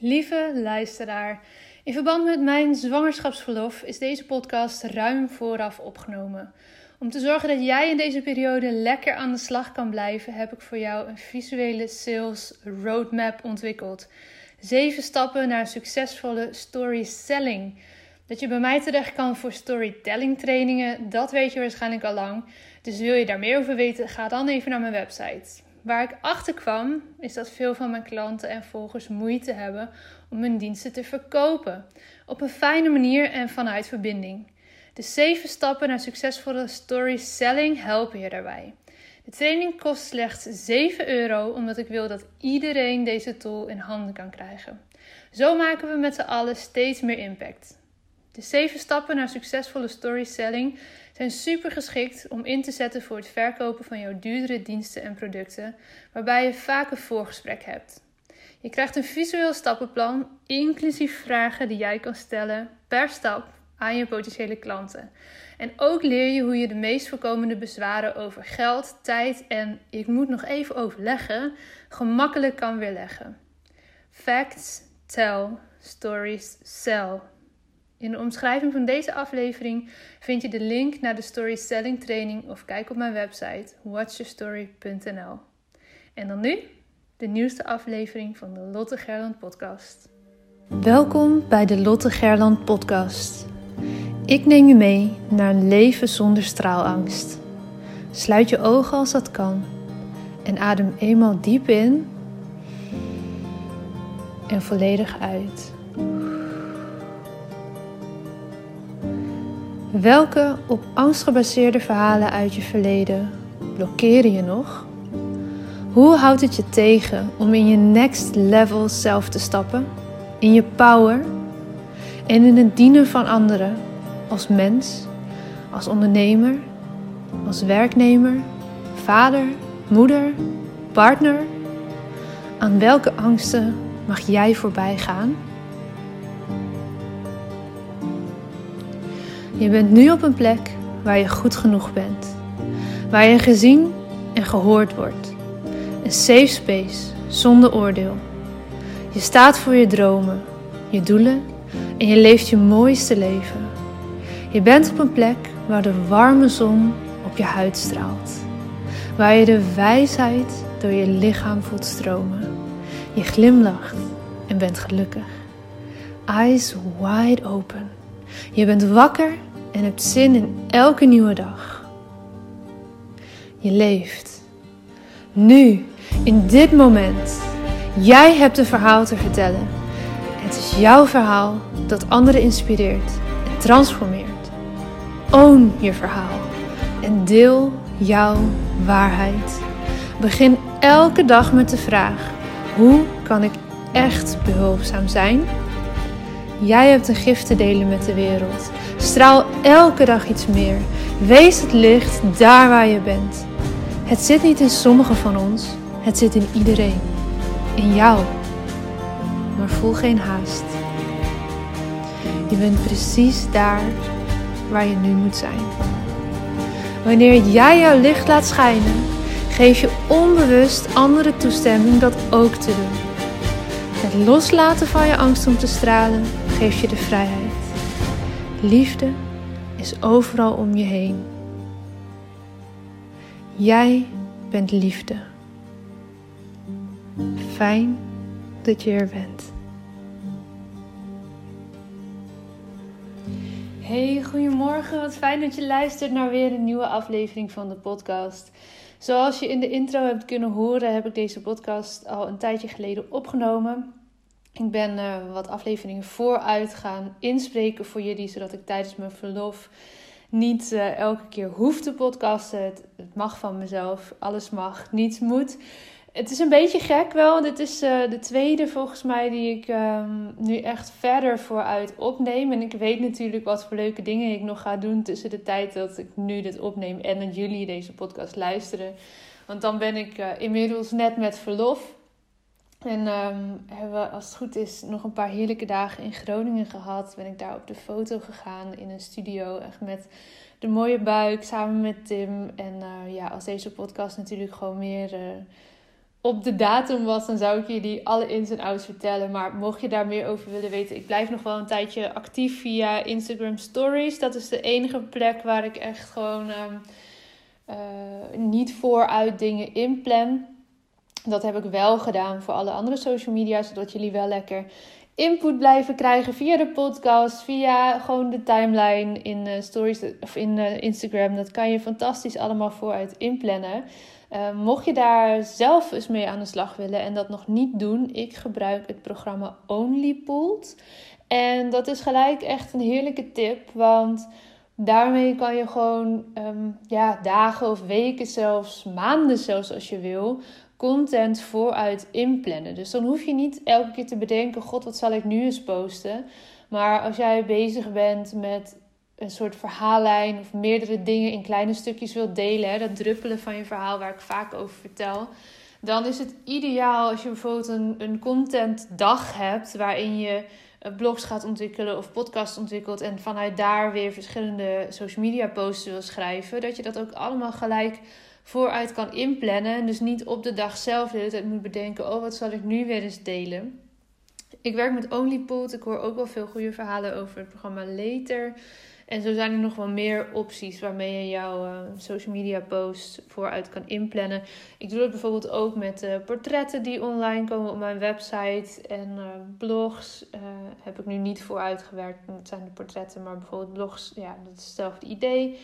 Lieve luisteraar, in verband met mijn zwangerschapsverlof is deze podcast ruim vooraf opgenomen. Om te zorgen dat jij in deze periode lekker aan de slag kan blijven, heb ik voor jou een visuele sales roadmap ontwikkeld. Zeven stappen naar succesvolle story selling. Dat je bij mij terecht kan voor storytelling trainingen, dat weet je waarschijnlijk al lang. Dus wil je daar meer over weten, ga dan even naar mijn website. Waar ik achter kwam, is dat veel van mijn klanten en volgers moeite hebben om hun diensten te verkopen. Op een fijne manier en vanuit verbinding. De zeven stappen naar succesvolle story selling helpen je daarbij. De training kost slechts 7 euro, omdat ik wil dat iedereen deze tool in handen kan krijgen. Zo maken we met z'n allen steeds meer impact. De zeven stappen naar succesvolle story selling zijn super geschikt om in te zetten voor het verkopen van jouw duurdere diensten en producten, waarbij je vaak een voorgesprek hebt. Je krijgt een visueel stappenplan, inclusief vragen die jij kan stellen per stap aan je potentiële klanten. En ook leer je hoe je de meest voorkomende bezwaren over geld, tijd en ik moet nog even overleggen, gemakkelijk kan weerleggen. Facts tell, stories sell. In de omschrijving van deze aflevering vind je de link naar de storytelling training of kijk op mijn website watchyourstory.nl. En dan nu de nieuwste aflevering van de Lotte Gerland podcast. Welkom bij de Lotte Gerland podcast. Ik neem je mee naar een leven zonder straalangst. Sluit je ogen als dat kan en adem eenmaal diep in en volledig uit. Welke op angst gebaseerde verhalen uit je verleden blokkeren je nog? Hoe houdt het je tegen om in je next level zelf te stappen? In je power en in het dienen van anderen als mens, als ondernemer, als werknemer, vader, moeder, partner? Aan welke angsten mag jij voorbij gaan? Je bent nu op een plek waar je goed genoeg bent. Waar je gezien en gehoord wordt. Een safe space zonder oordeel. Je staat voor je dromen, je doelen en je leeft je mooiste leven. Je bent op een plek waar de warme zon op je huid straalt. Waar je de wijsheid door je lichaam voelt stromen. Je glimlacht en bent gelukkig. Eyes wide open. Je bent wakker en hebt zin in elke nieuwe dag. Je leeft. Nu, in dit moment. Jij hebt een verhaal te vertellen. Het is jouw verhaal dat anderen inspireert en transformeert. Own je verhaal en deel jouw waarheid. Begin elke dag met de vraag: hoe kan ik echt behulpzaam zijn? Jij hebt een gift te delen met de wereld. Straal elke dag iets meer. Wees het licht daar waar je bent. Het zit niet in sommigen van ons, het zit in iedereen. In jou. Maar voel geen haast. Je bent precies daar waar je nu moet zijn. Wanneer jij jouw licht laat schijnen, geef je onbewust andere toestemming dat ook te doen. Het loslaten van je angst om te stralen geeft je de vrijheid. Liefde is overal om je heen. Jij bent liefde. Fijn dat je er bent. Hey, goedemorgen. Wat fijn dat je luistert naar weer een nieuwe aflevering van de podcast. Zoals je in de intro hebt kunnen horen, heb ik deze podcast al een tijdje geleden opgenomen. Ik ben uh, wat afleveringen vooruit gaan inspreken voor jullie, zodat ik tijdens mijn verlof niet uh, elke keer hoef te podcasten. Het, het, mag van mezelf, alles mag, niets moet. Het is een beetje gek wel. Dit is uh, de tweede volgens mij die ik um, nu echt verder vooruit opneem. En ik weet natuurlijk wat voor leuke dingen ik nog ga doen tussen de tijd dat ik nu dit opneem en dat jullie deze podcast luisteren. Want dan ben ik inmiddels net met verlof. En um, hebben we, als het goed is, nog een paar heerlijke dagen in Groningen gehad. Ben ik daar op de foto gegaan in een studio. Echt met de mooie buik samen met Tim. En uh, ja, als deze podcast natuurlijk gewoon meer uh, op de datum was, dan zou ik je die alle ins en outs vertellen. Maar mocht je daar meer over willen weten, ik blijf nog wel een tijdje actief via Instagram Stories. Dat is de enige plek waar ik echt gewoon ehm, eh, niet vooruit dingen inplan. Dat heb ik wel gedaan voor alle andere social media, zodat jullie wel lekker input blijven krijgen via de podcast, via gewoon de timeline in uh, stories of in uh, Instagram. Dat kan je fantastisch allemaal vooruit inplannen. Uh, mocht je daar zelf eens mee aan de slag willen en dat nog niet doen, ik gebruik het programma OnlyPooled. En dat is gelijk echt een heerlijke tip, want daarmee kan je gewoon um, ja, dagen of weken, zelfs maanden zelfs als je wil, content vooruit inplannen. Dus dan hoef je niet elke keer te bedenken: God, wat zal ik nu eens posten? Maar als jij bezig bent met een soort verhaallijn of meerdere dingen in kleine stukjes wilt delen, dat druppelen van je verhaal waar ik vaak over vertel, dan is het ideaal als je bijvoorbeeld een, een contentdag hebt waarin je eh, blogs gaat ontwikkelen of podcasts ontwikkelt en vanuit daar weer verschillende social media posts wil schrijven, dat je dat ook allemaal gelijk vooruit kan inplannen. En dus niet op de dag zelf de hele tijd moet bedenken: oh, wat zal ik nu weer eens delen? Ik werk met OnlyPod. Ik hoor ook wel veel goede verhalen over het programma Later. En zo zijn er nog wel meer opties waarmee je jouw uh, social media posts vooruit kan inplannen. Ik doe dat bijvoorbeeld ook met uh, portretten die online komen op mijn website. En uh, blogs heb ik nu niet vooruit gewerkt. Het zijn de portretten, maar bijvoorbeeld blogs, ja, dat is hetzelfde idee.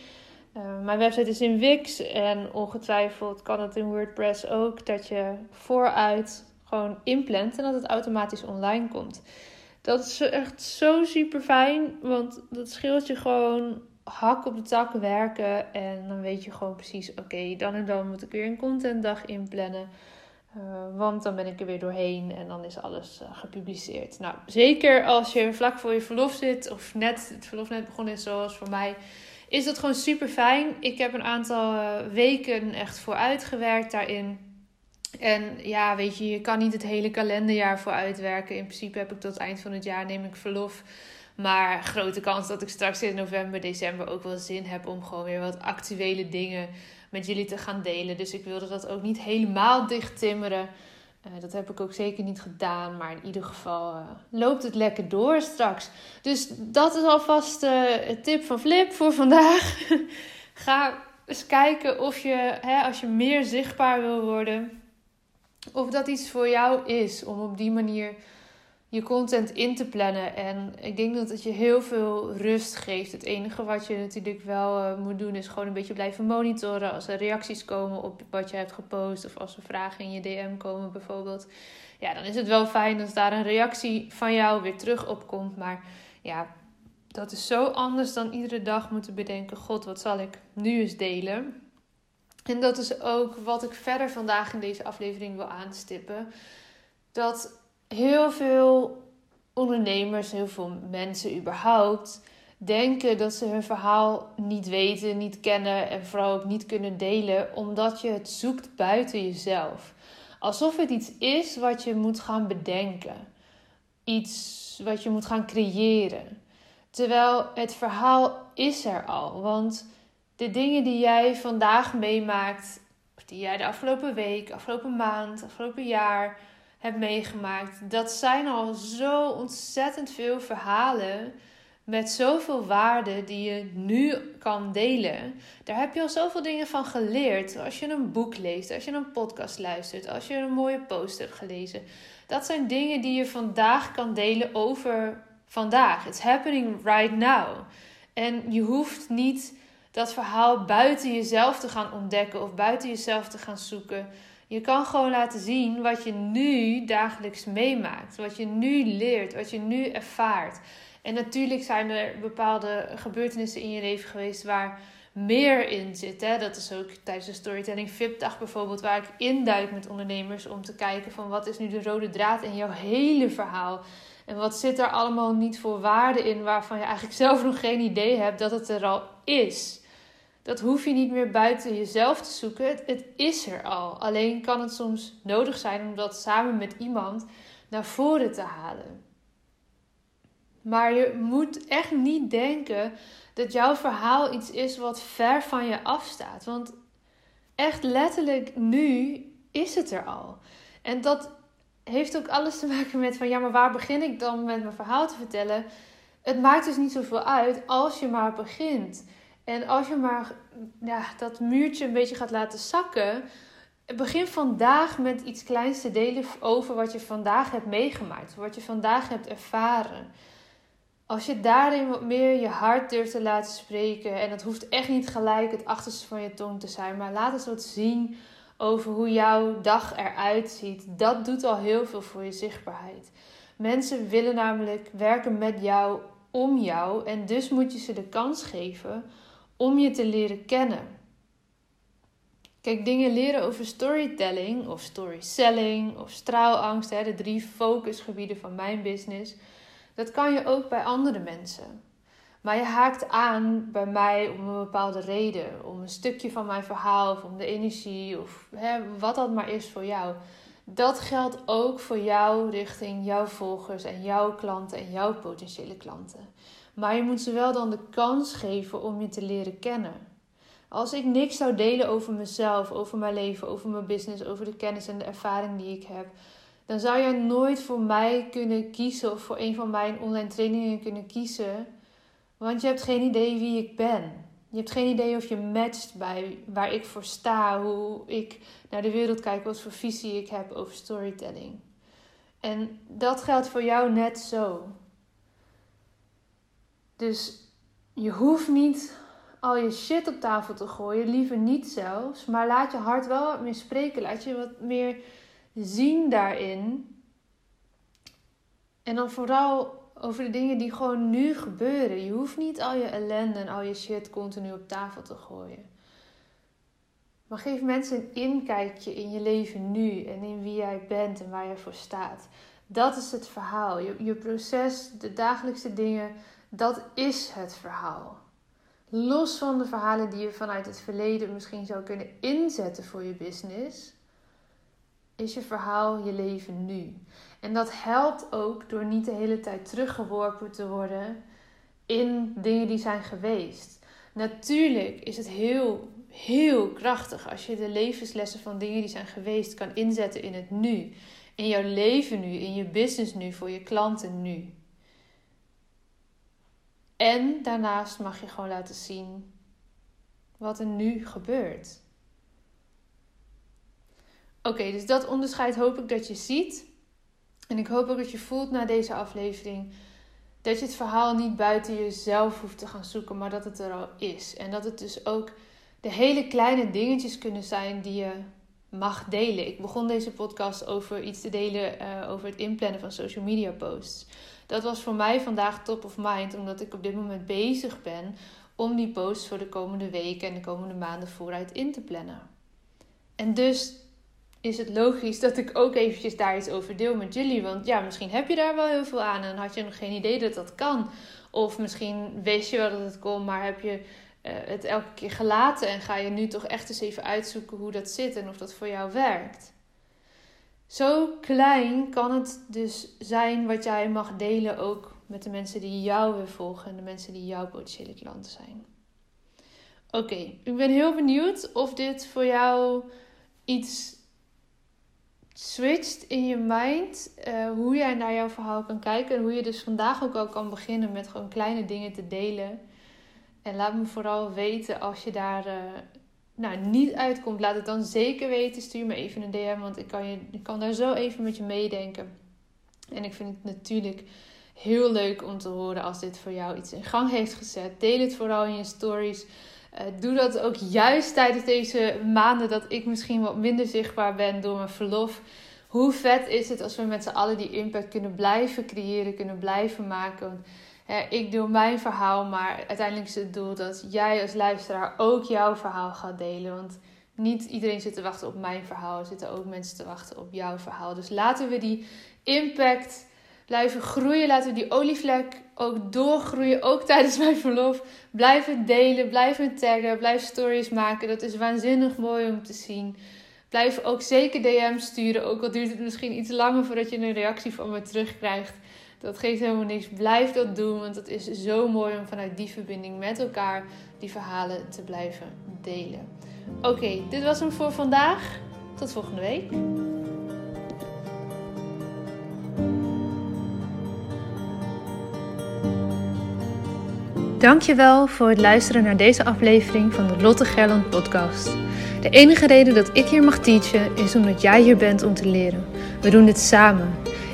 Mijn website is in Wix en ongetwijfeld kan het in WordPress ook. Dat je vooruit gewoon inplant en dat het automatisch online komt. Dat is echt zo super fijn, want dat scheelt je gewoon hak op de tak werken. En dan weet je gewoon precies, oké, dan en dan moet ik weer een contentdag inplannen. Uh, want dan ben ik er weer doorheen en dan is alles uh, gepubliceerd. Nou, zeker als je vlak voor je verlof zit of net het verlof net begonnen is, zoals voor mij, is dat gewoon super fijn. Ik heb een aantal uh, weken echt vooruitgewerkt daarin. En ja, weet je, je kan niet het hele kalenderjaar voor uitwerken. In principe heb ik tot eind van het jaar neem ik verlof. Maar grote kans dat ik straks in november, december ook wel zin heb om gewoon weer wat actuele dingen met jullie te gaan delen. Dus ik wilde dat ook niet helemaal dicht timmeren. Uh, dat heb ik ook zeker niet gedaan. Maar in ieder geval uh, loopt het lekker door straks. Dus dat is alvast uh, het tip van Flip voor vandaag. Ga eens kijken of je, hè, als je meer zichtbaar wil worden of dat iets voor jou is om op die manier je content in te plannen. En ik denk dat het je heel veel rust geeft. Het enige wat je natuurlijk wel uh, moet doen is gewoon een beetje blijven monitoren. Als er reacties komen op wat je hebt gepost of als er vragen in je DM komen bijvoorbeeld. Ja, dan is het wel fijn als daar een reactie van jou weer terug op komt. Maar ja, dat is zo anders dan iedere dag moeten bedenken: God, wat zal ik nu eens delen? En dat is ook wat ik verder vandaag in deze aflevering wil aanstippen. Dat heel veel ondernemers, heel veel mensen überhaupt, denken dat ze hun verhaal niet weten, niet kennen en vooral ook niet kunnen delen, omdat je het zoekt buiten jezelf. Alsof het iets is wat je moet gaan bedenken. Iets wat je moet gaan creëren. Terwijl het verhaal is er al. Want de dingen die jij vandaag meemaakt, die jij de afgelopen week, afgelopen maand, afgelopen jaar hebt meegemaakt, dat zijn al zo ontzettend veel verhalen met zoveel waarde die je nu kan delen. Daar heb je al zoveel dingen van geleerd. Als je een boek leest, als je een podcast luistert, als je een mooie post hebt gelezen. Dat zijn dingen die je vandaag kan delen over vandaag. It's happening right now. En je hoeft niet dat verhaal buiten jezelf te gaan ontdekken of buiten jezelf te gaan zoeken. Je kan gewoon laten zien wat je nu dagelijks meemaakt, wat je nu leert, wat je nu ervaart. En natuurlijk zijn er bepaalde gebeurtenissen in je leven geweest waar meer in zit. Hè? Dat is ook tijdens de Storytelling VIP-dag bijvoorbeeld, waar ik induik met ondernemers om te kijken van wat is nu de rode draad in jouw hele verhaal. En wat zit er allemaal niet voor waarde in waarvan je eigenlijk zelf nog geen idee hebt dat het er al is. Dat hoef je niet meer buiten jezelf te zoeken. Het, is er al. Alleen kan het soms nodig zijn om dat samen met iemand naar voren te halen. Maar je moet echt niet denken dat jouw verhaal iets is wat ver van je afstaat. Want echt letterlijk nu is het er al. En dat heeft ook alles te maken met van ja, maar waar begin ik dan met mijn verhaal te vertellen? Het maakt dus niet zoveel uit als je maar begint. En als je maar ja, dat muurtje een beetje gaat laten zakken, begin vandaag met iets kleins te delen over wat je vandaag hebt meegemaakt, wat je vandaag hebt ervaren. Als je daarin wat meer je hart durft te laten spreken, en dat hoeft echt niet gelijk het achterste van je tong te zijn, maar laat eens wat zien over hoe jouw dag eruit ziet. Dat doet al heel veel voor je zichtbaarheid. Mensen willen namelijk werken met jou om jou en dus moet je ze de kans geven om je te leren kennen. Kijk, dingen leren over storytelling of storyselling of straalangst, hè, de drie focusgebieden van mijn business, dat kan je ook bij andere mensen. Maar je haakt aan bij mij om een bepaalde reden, om een stukje van mijn verhaal of om de energie of hè, wat dat maar is voor jou. Dat geldt ook voor jou richting jouw volgers en jouw klanten en jouw potentiële klanten. Maar je moet ze wel dan de kans geven om je te leren kennen. Als ik niks zou delen over mezelf, over mijn leven, over mijn business, over de kennis en de ervaring die ik heb, dan zou jij nooit voor mij kunnen kiezen of voor een van mijn online trainingen kunnen kiezen. Want je hebt geen idee wie ik ben. Je hebt geen idee of je matcht bij waar ik voor sta, hoe ik naar de wereld kijk, wat voor visie ik heb over storytelling. En dat geldt voor jou net zo. Dus je hoeft niet al je shit op tafel te gooien, liever niet zelfs, maar laat je hart wel wat meer spreken, laat je wat meer zien daarin. En dan vooral over de dingen die gewoon nu gebeuren. Je hoeft niet al je ellende en al je shit continu op tafel te gooien. Maar geef mensen een inkijkje in je leven nu en in wie jij bent en waar je voor staat. Dat is het verhaal. Je, je proces, de dagelijkse dingen, dat is het verhaal. Los van de verhalen die je vanuit het verleden misschien zou kunnen inzetten voor je business, is je verhaal je leven nu. En dat helpt ook door niet de hele tijd teruggeworpen te worden in dingen die zijn geweest. Natuurlijk is het heel, heel krachtig als je de levenslessen van dingen die zijn geweest kan inzetten in het nu. In jouw leven nu, in je business nu, voor je klanten nu. En daarnaast mag je gewoon laten zien wat er nu gebeurt. Oké, dus dat onderscheid hoop ik dat je ziet. En ik hoop ook dat je voelt na deze aflevering dat je het verhaal niet buiten jezelf hoeft te gaan zoeken, maar dat het er al is. En dat het dus ook de hele kleine dingetjes kunnen zijn die je mag delen. Ik begon deze podcast over iets te delen uh, over het inplannen van social media posts. Dat was voor mij vandaag top of mind, omdat ik op dit moment bezig ben om die posts voor de komende weken en de komende maanden vooruit in te plannen. En dus is het logisch dat ik ook eventjes daar iets over deel met jullie. Want ja, misschien heb je daar wel heel veel aan en had je nog geen idee dat dat kan. Of misschien wist je wel dat het kon, maar heb je uh, het elke keer gelaten en ga je nu toch echt eens even uitzoeken hoe dat zit en of dat voor jou werkt. Zo klein kan het dus zijn wat jij mag delen ook met de mensen die jou weer volgen en de mensen die jouw potentiële klanten zijn. Oké, ik ben heel benieuwd of dit voor jou iets switcht in je mind. Uh, hoe jij naar jouw verhaal kan kijken. En hoe je dus vandaag ook al kan beginnen met gewoon kleine dingen te delen. En laat me vooral weten als je daar uh, nou, niet uitkomt. Laat het dan zeker weten. Stuur me even een DM. Want ik kan, je, ik kan daar zo even met je meedenken. En ik vind het natuurlijk heel leuk om te horen als dit voor jou iets in gang heeft gezet. Deel het vooral in je stories. Uh, doe dat ook juist tijdens deze maanden dat ik misschien wat minder zichtbaar ben door mijn verlof. Hoe vet is het als we met z'n allen die impact kunnen blijven creëren, kunnen blijven maken. Ik deel mijn verhaal, maar uiteindelijk is het doel dat jij als luisteraar ook jouw verhaal gaat delen. Want niet iedereen zit te wachten op mijn verhaal. Er zitten ook mensen te wachten op jouw verhaal. Dus laten we die impact blijven groeien. Laten we die olievlek ook doorgroeien, ook tijdens mijn verlof. Blijven delen, blijven taggen, blijf stories maken. Dat is waanzinnig mooi om te zien. Blijf ook zeker DM sturen, ook al duurt het misschien iets langer voordat je een reactie van me terugkrijgt. Dat geeft helemaal niks. Blijf dat doen, want het is zo mooi om vanuit die verbinding met elkaar die verhalen te blijven delen. Oké, dit was hem voor vandaag. Tot volgende week. Dankjewel voor het luisteren naar deze aflevering van de Lotte Gerland podcast. De enige reden dat ik hier mag teachen is omdat jij hier bent om te leren. We doen dit samen.